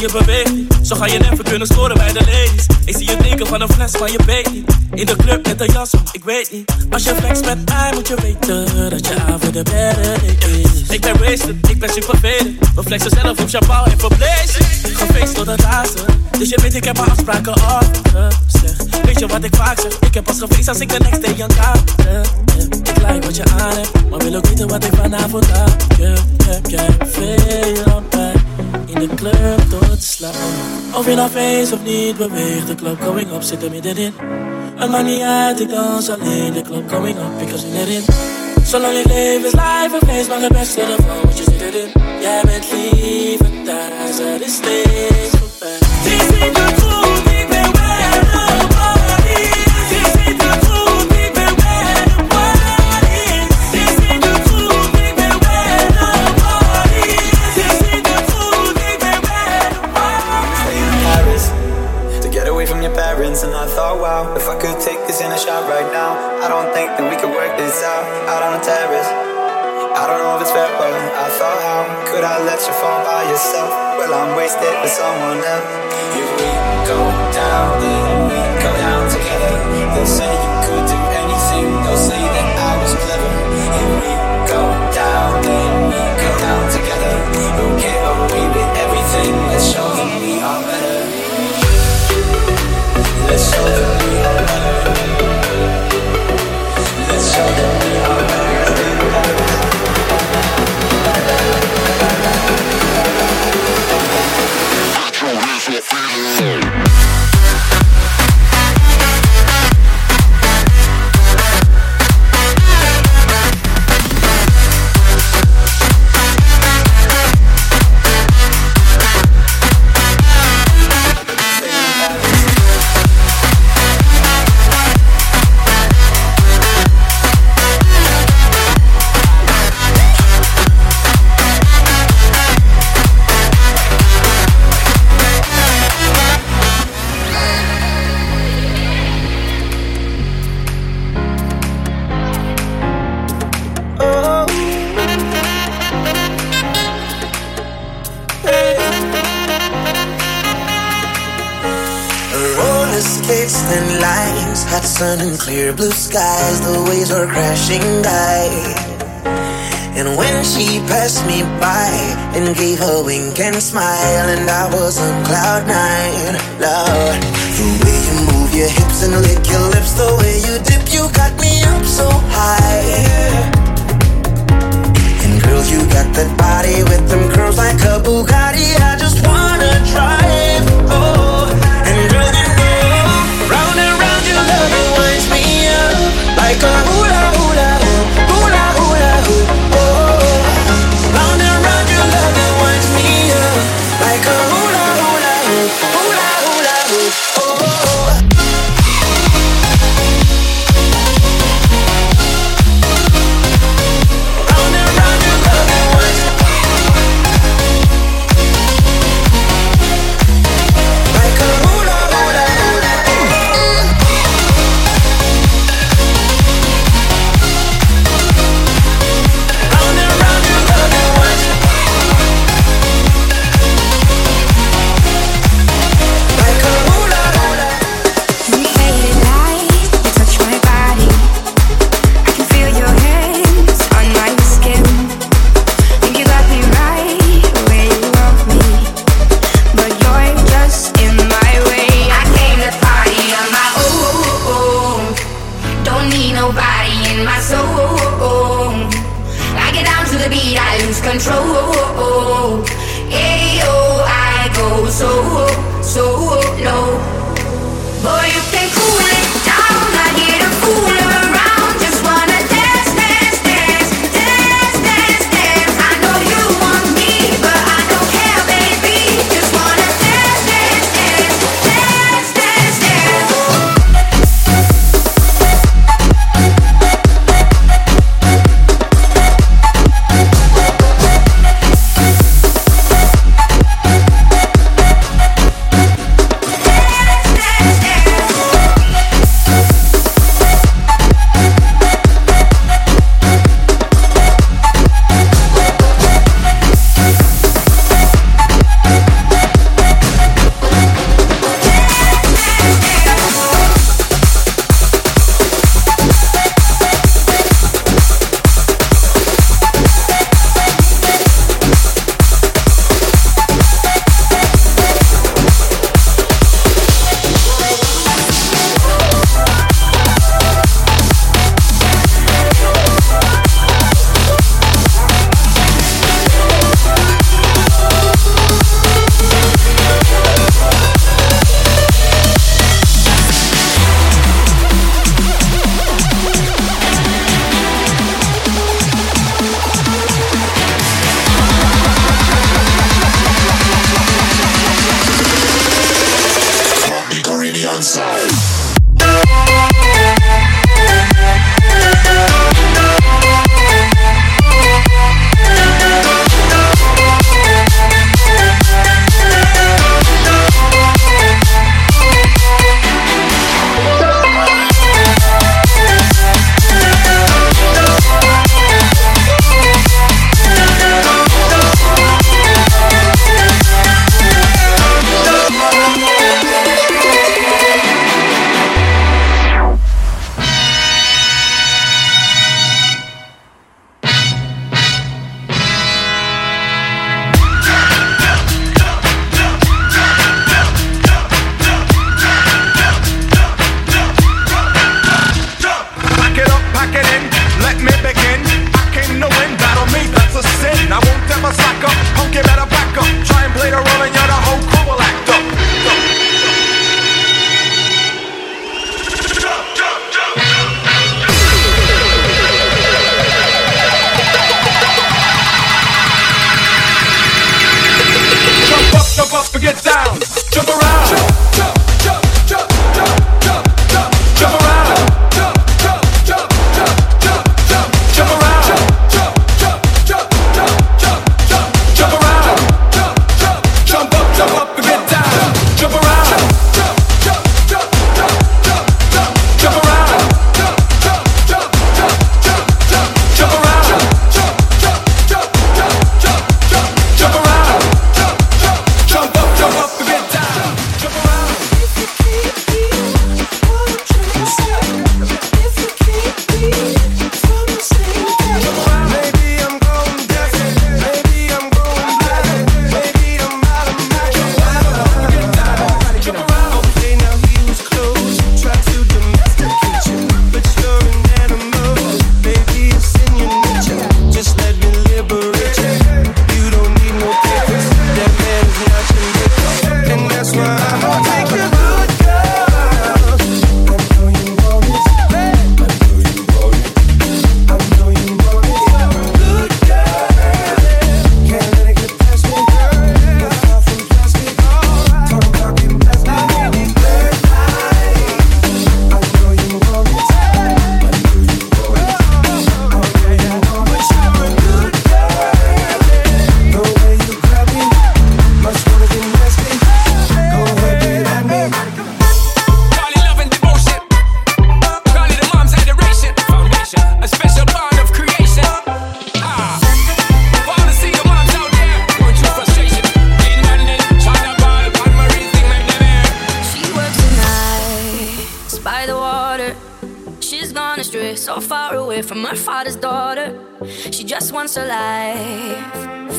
je Zo ga je never kunnen scoren bij de ladies. Ik zie je drinken van een fles, maar je weet In de club met een jas, ik weet niet. Als je flex met mij, moet je weten Dat je avond de better is. Ik ben wasted, ik ben super vervelend We flexen zelf op champagne en verblezen Gefeest tot het laatste. Dus je weet ik heb mijn afspraken afgezegd Weet je wat ik vaak zeg? Ik heb pas gefeest als ik de next day aan heb. Ik like wat je aan hebt Maar wil ook weten wat ik vanavond aan heb. Heb jij veel aan in de club tot slaap. Of je nou feest of niet beweegt, de club going up zit er middenin. Het maakt niet uit, ik dans alleen, de club going up, ik heb zin erin. Zolang ik leef is life een feest, maar het beste ervan, want je zit erin. Jij bent en thuis, er is niks voorbij. Het is niet te waves were crashing by. And when she passed me by and gave a wink and smile, and I was on cloud nine, Lord, the way you move your hips and lick your lips, the way you dip, you got me up so high. And girl, you got that body with them curls like a Bugatti. I just wanna drive. Oh,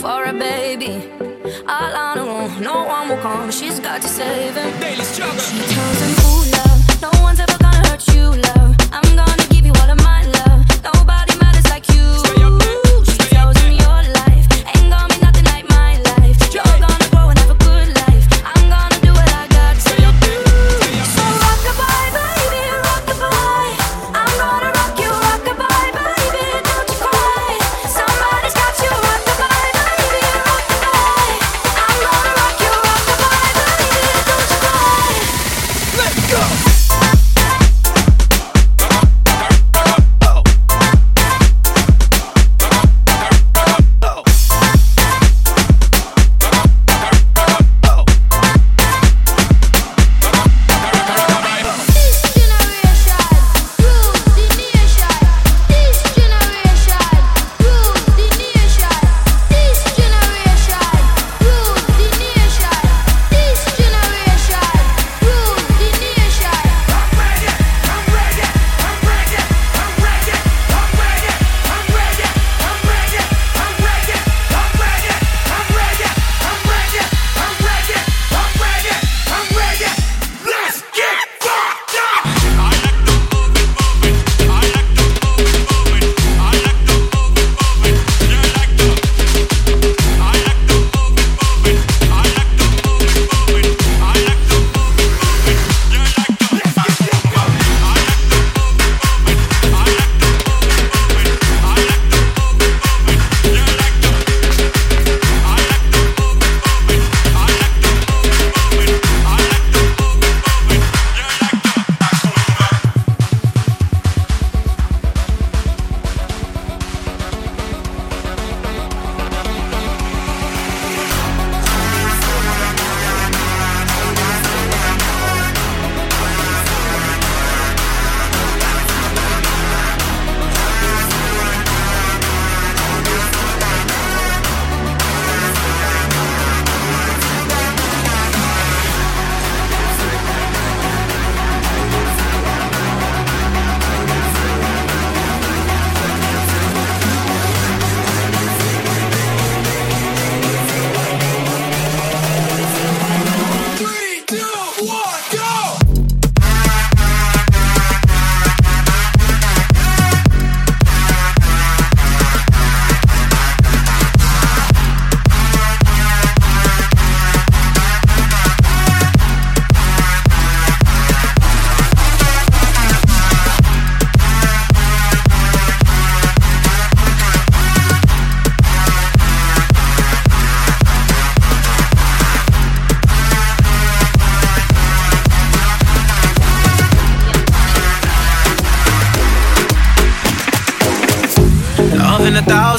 for a baby. All on her own, no one will come. She's got to save him. Daily struggle. She tells him.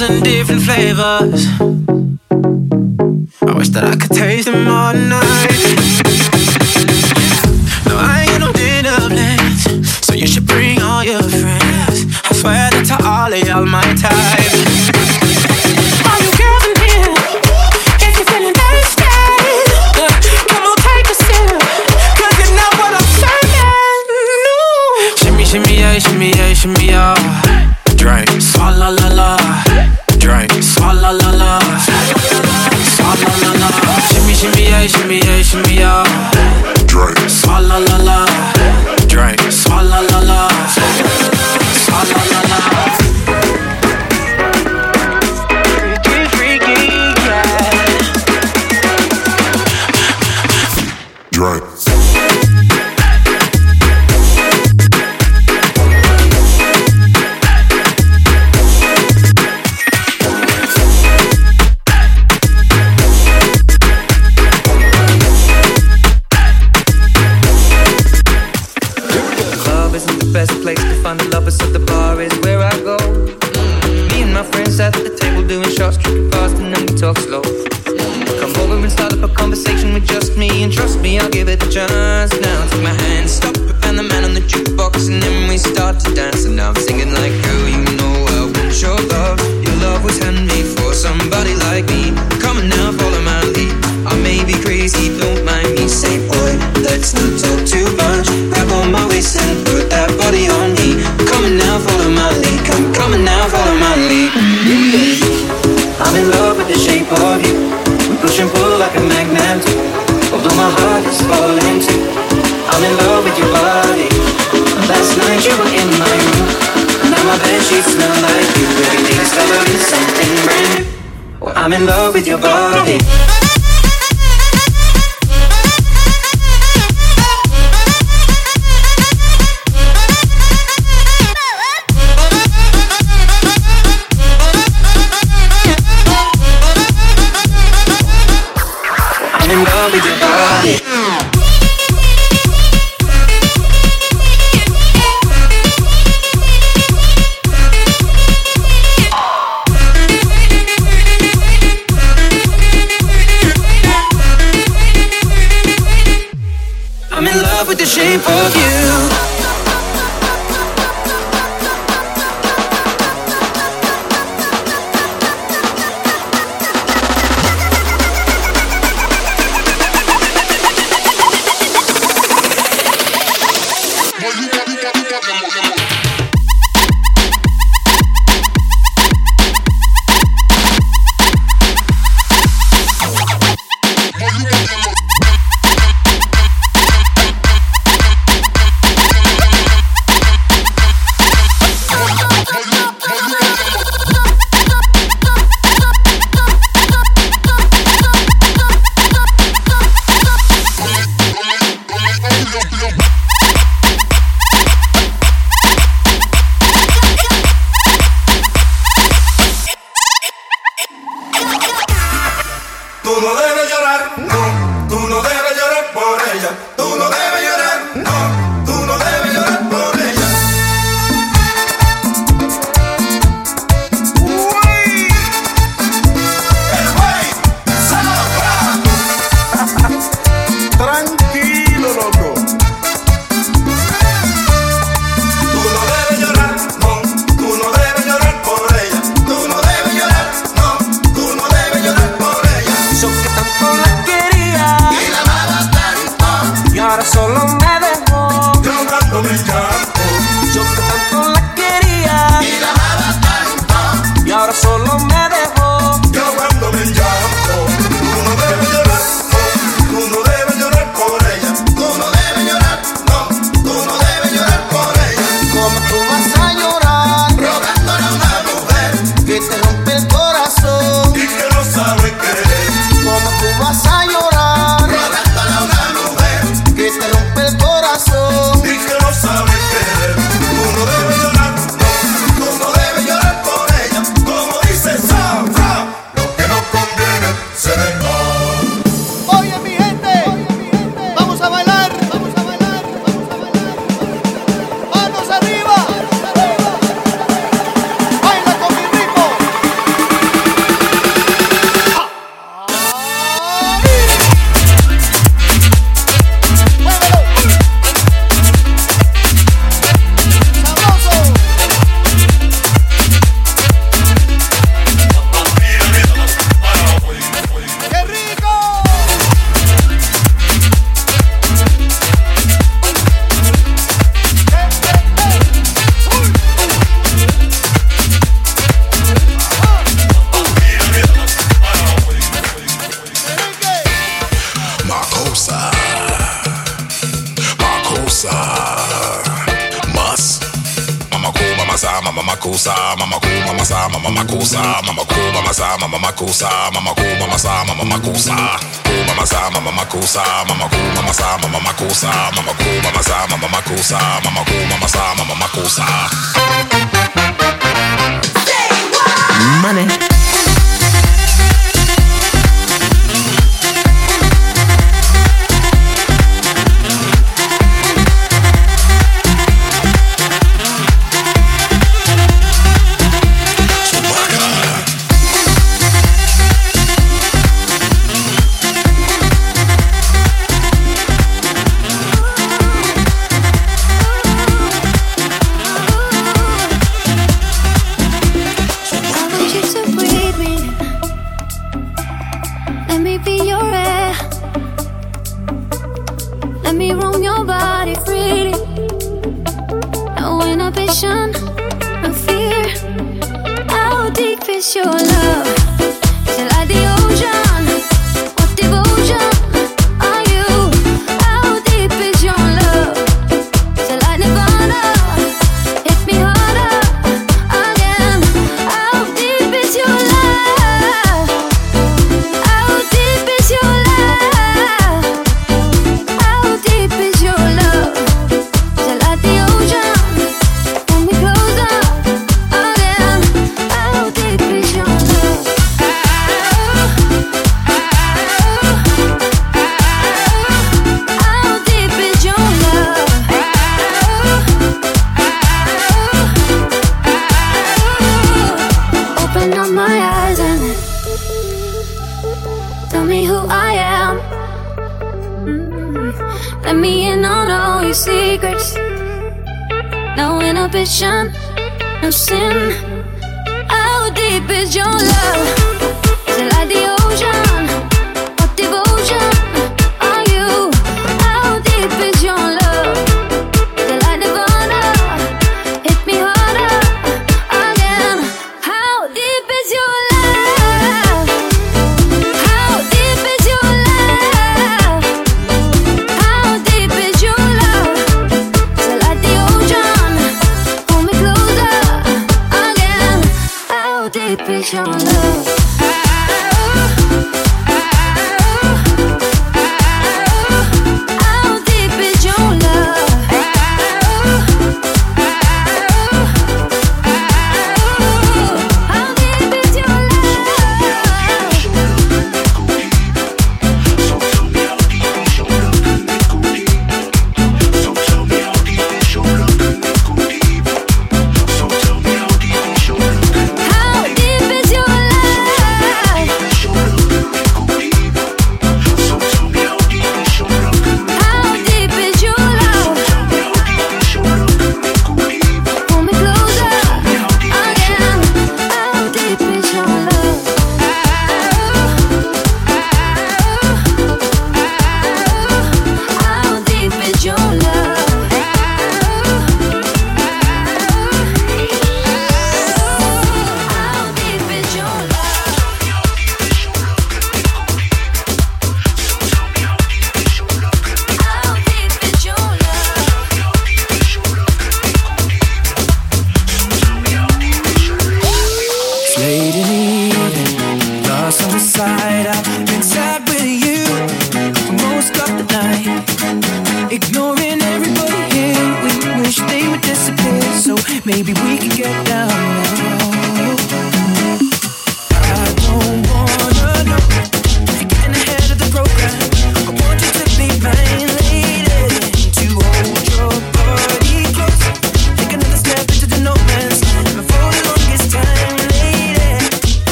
thousand different flavors. start to dance. I'm in love with your body.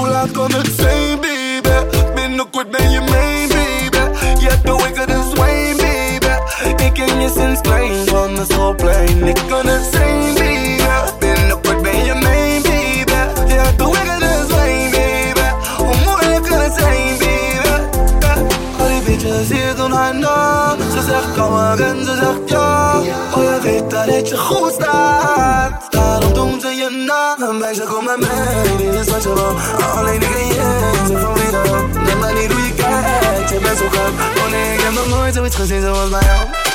voel laat kan het zijn, baby. Binnen kort ben je mijn, baby. the way de wickedest wijn, baby. Ik ken je sinds on van de plane. Ik gonna zijn, baby. Binnenkort ben je mijn, baby. the way de wickedest wijn, baby. Hoe moeilijk gonna zijn, baby? Al die bitches hier doen haar naam. Ze zegt kom maar en ze zegt ja. Oh, je weet dat het je goed staat like je kom naar mij, dit is wat je wil. Alleen ik en jij zijn verweerd Let maar niet hoe je kijkt, je bent zo gek Oh nee, ik heb nog So zoiets gezien zoals bij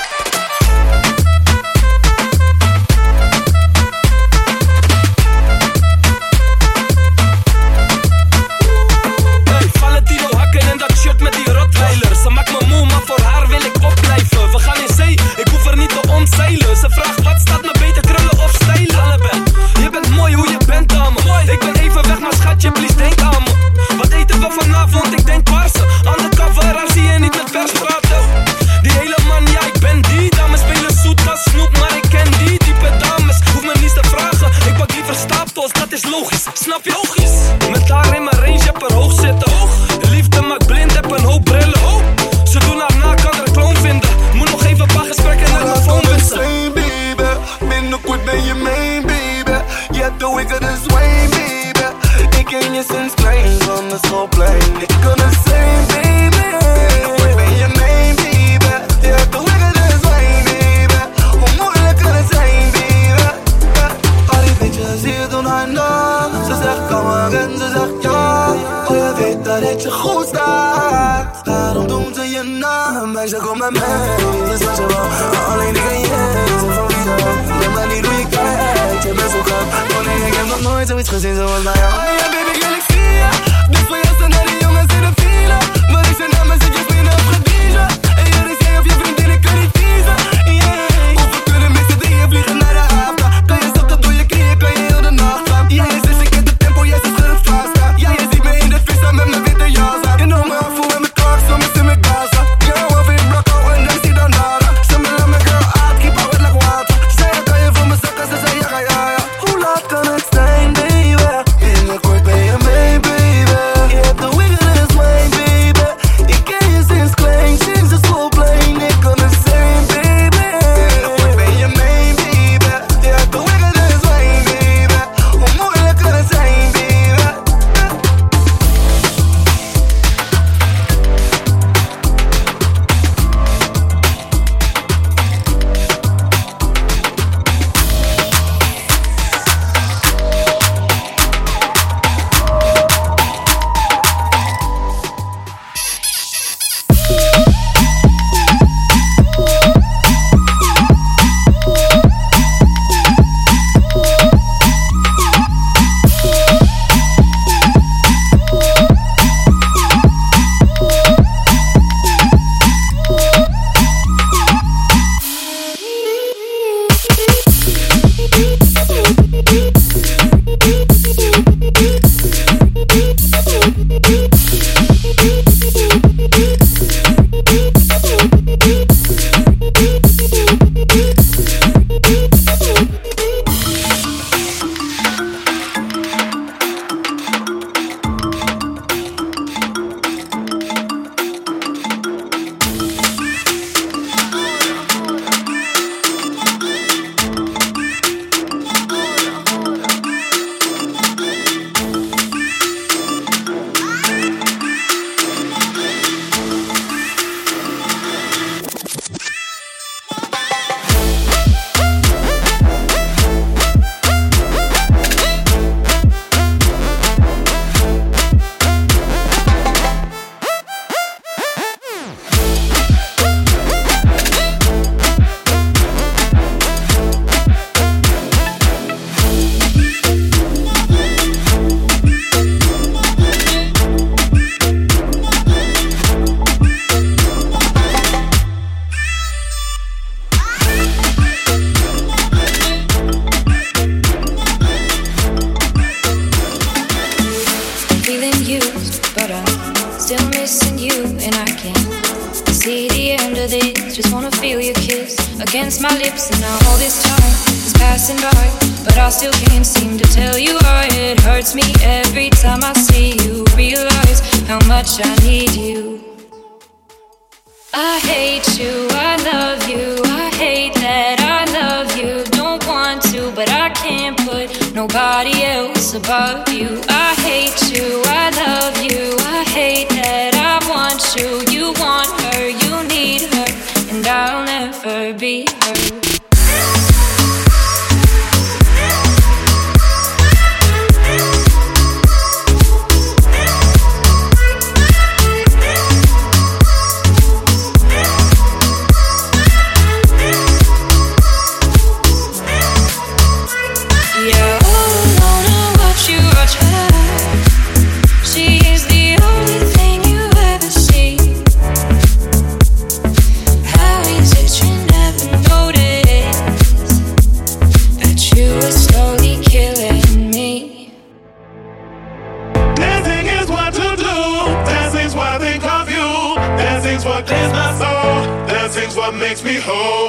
my lips and now all this time is passing by. But I still can't seem to tell you why It hurts me every time I see you. Realize how much I need you. I hate you, I love you. I hate that I love you. Don't want to, but I can't put Nobody else above you. I hate you, I never be heard. home.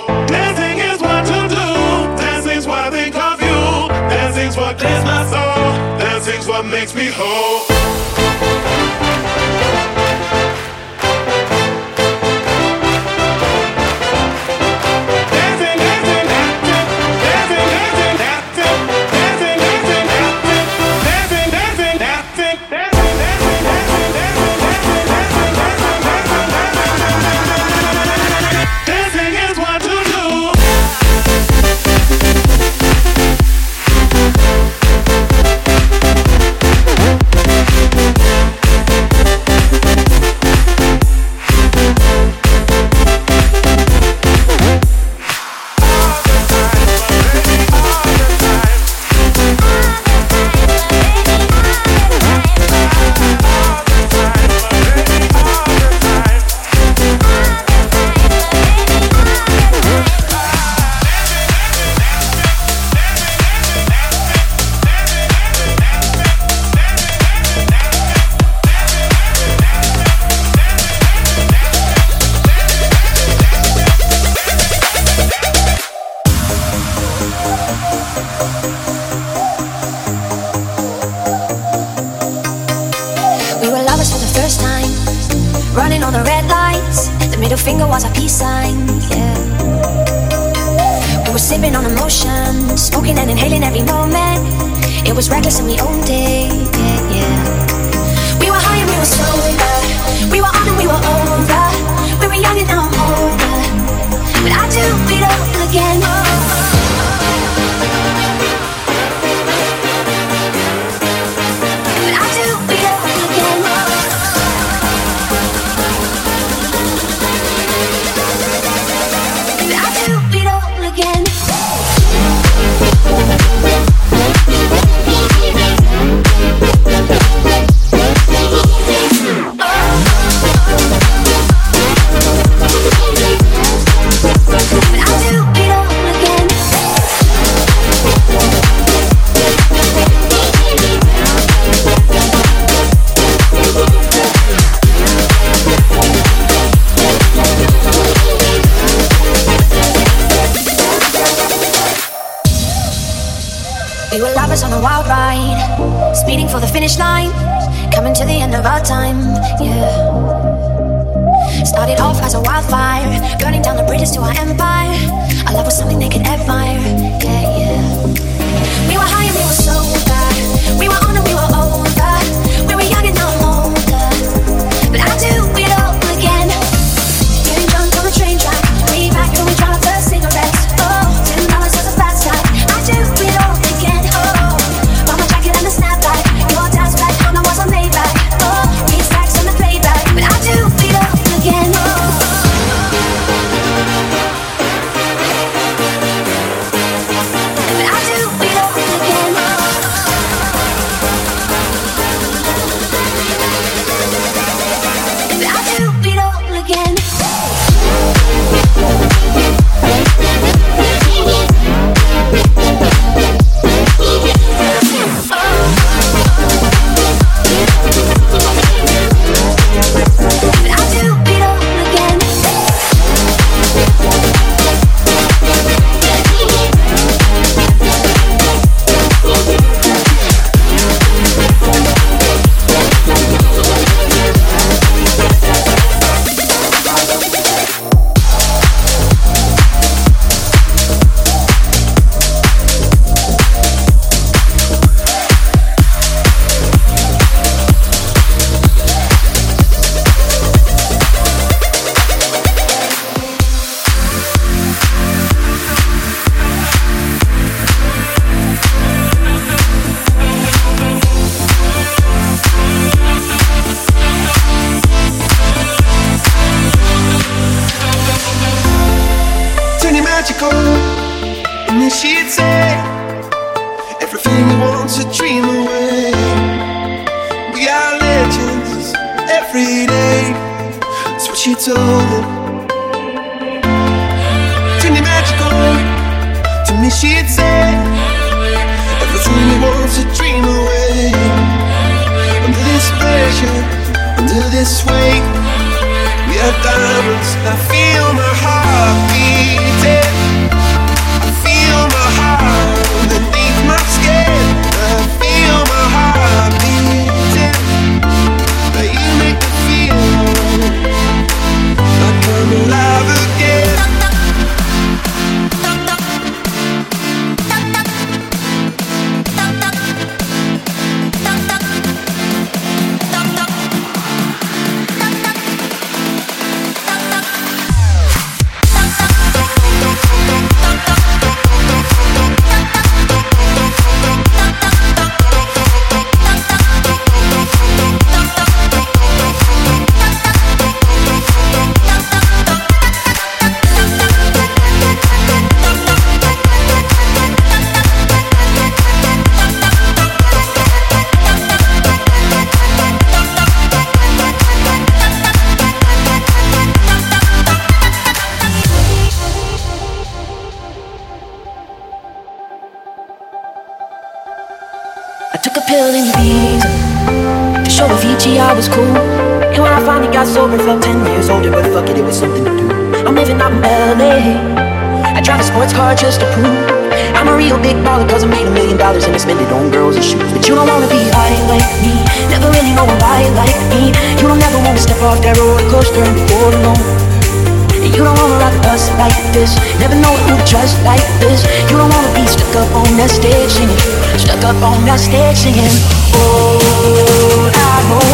this. Never know it would just like this. You don't wanna be stuck up on that stage singing, stuck up on that stage singing. Oh, I know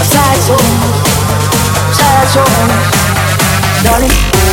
a sad song, sad song, darling.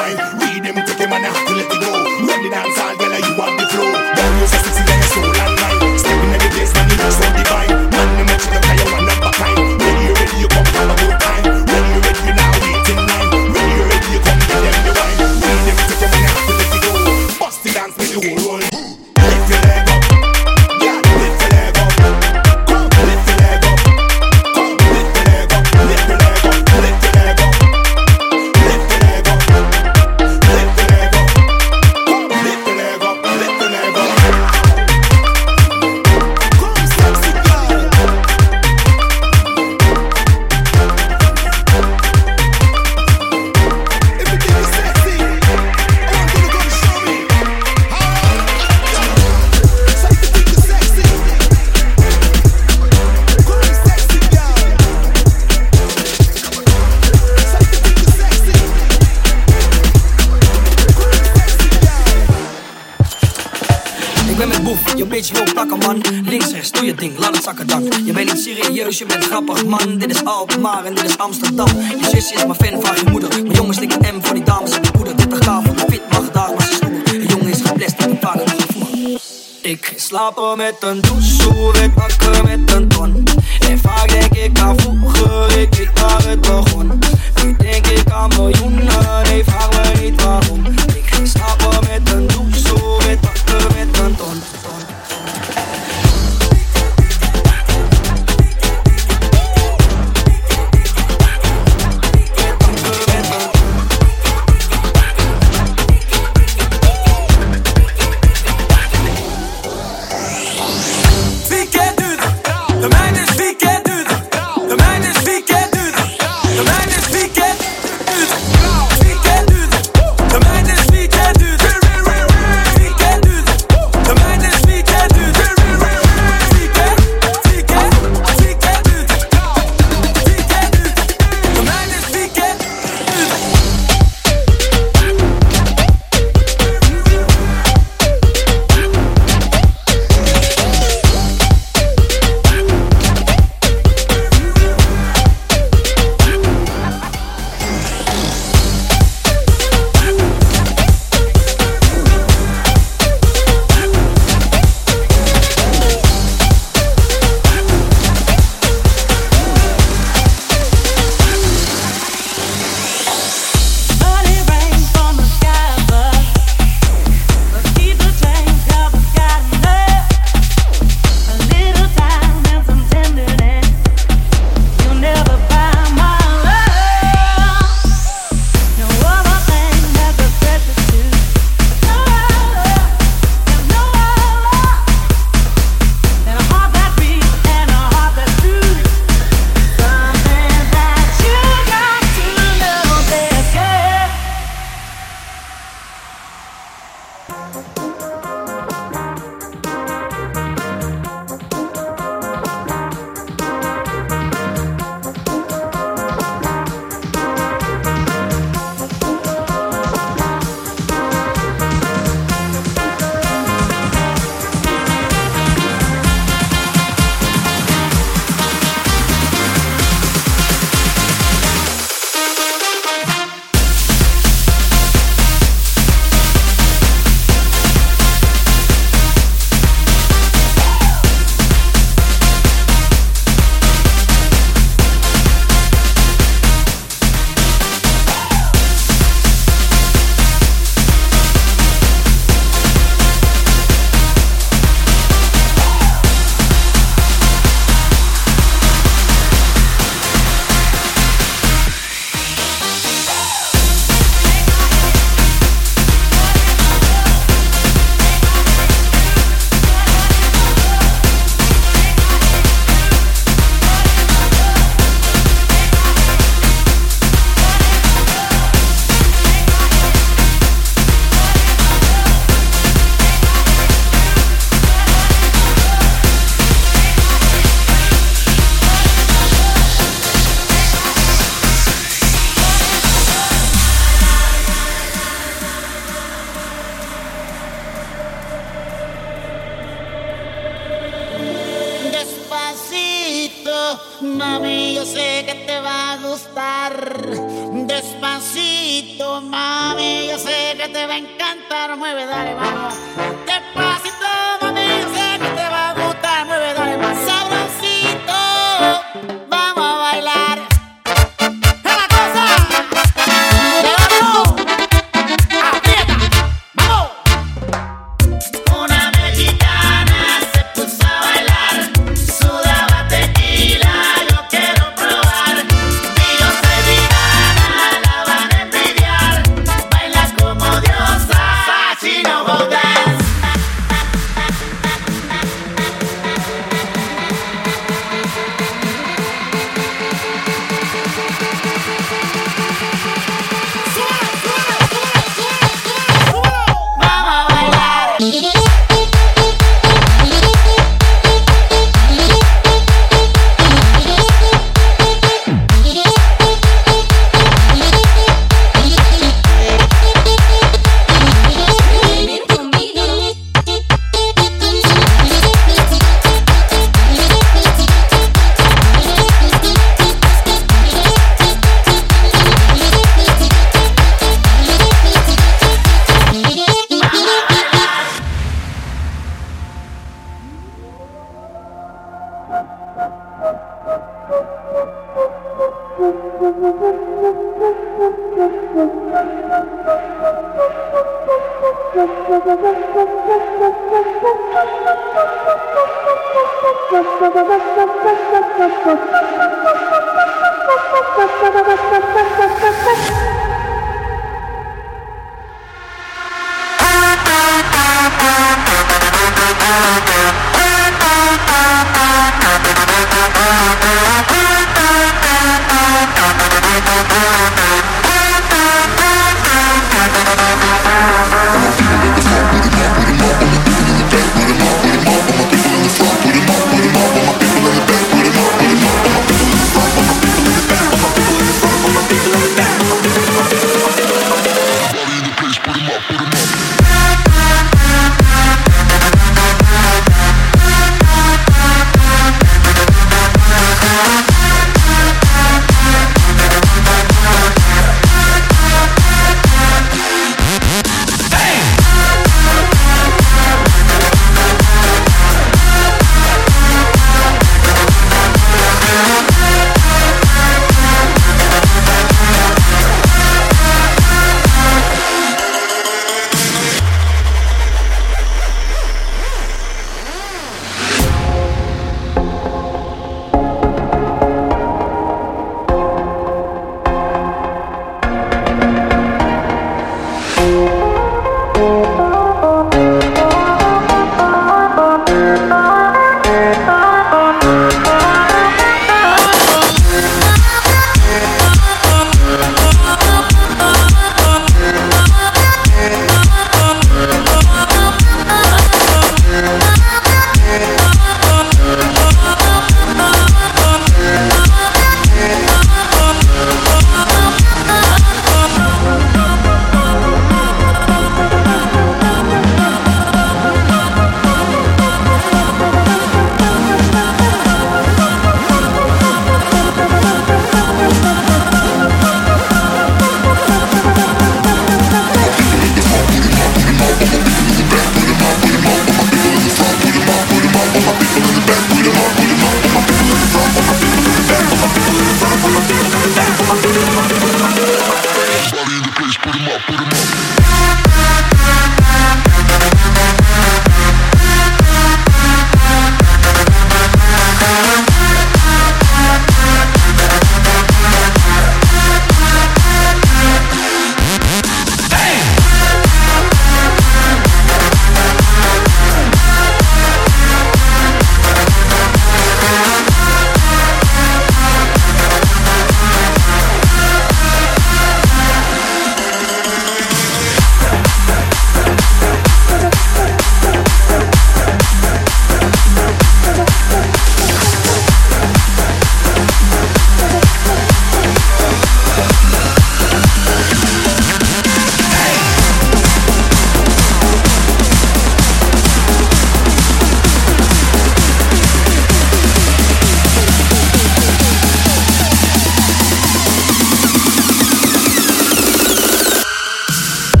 wine. Read them, take him and I have to let it go. je bent grappig man. Dit is Alkmaar en dit is Amsterdam. Je zusje is mijn fan, van je moeder. Mijn jongens liggen M voor die dames op de poeder. 30 k voor de fit, mag daar maar ze snoeren. Jongens jongen is geblest, ik vaak nog vroeg Ik slaap al met een douche.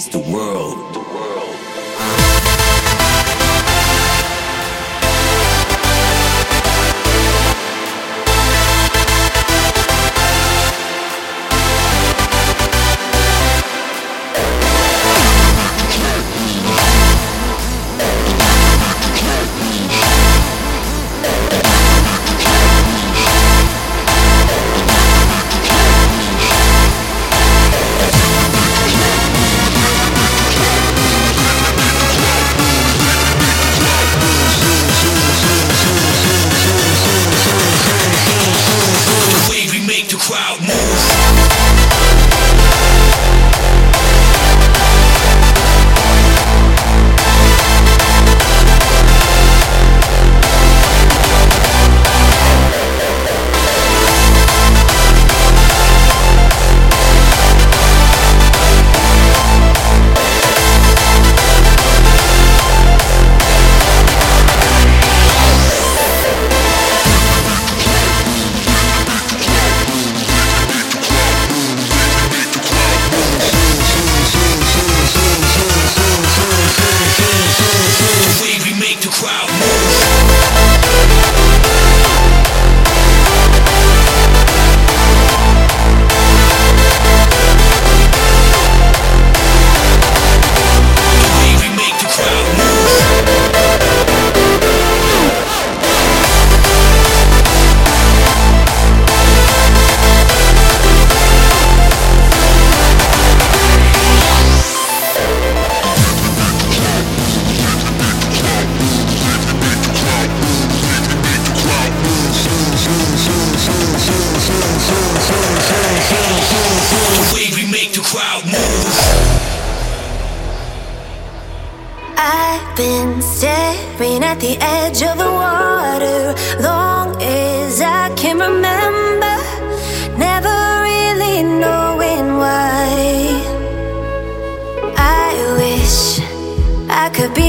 is the world.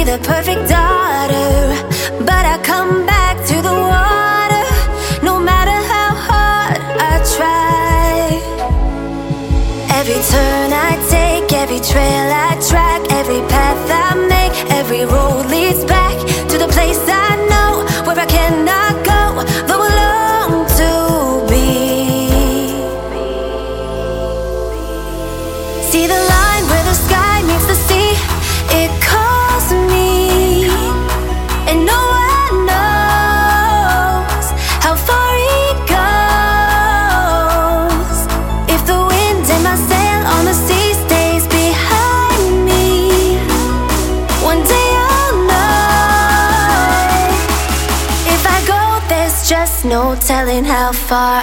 the perfect daughter, but I come back to the water no matter how hard I try. Every turn I take, every trail I track, every path I make, every road leads back to the place I telling how far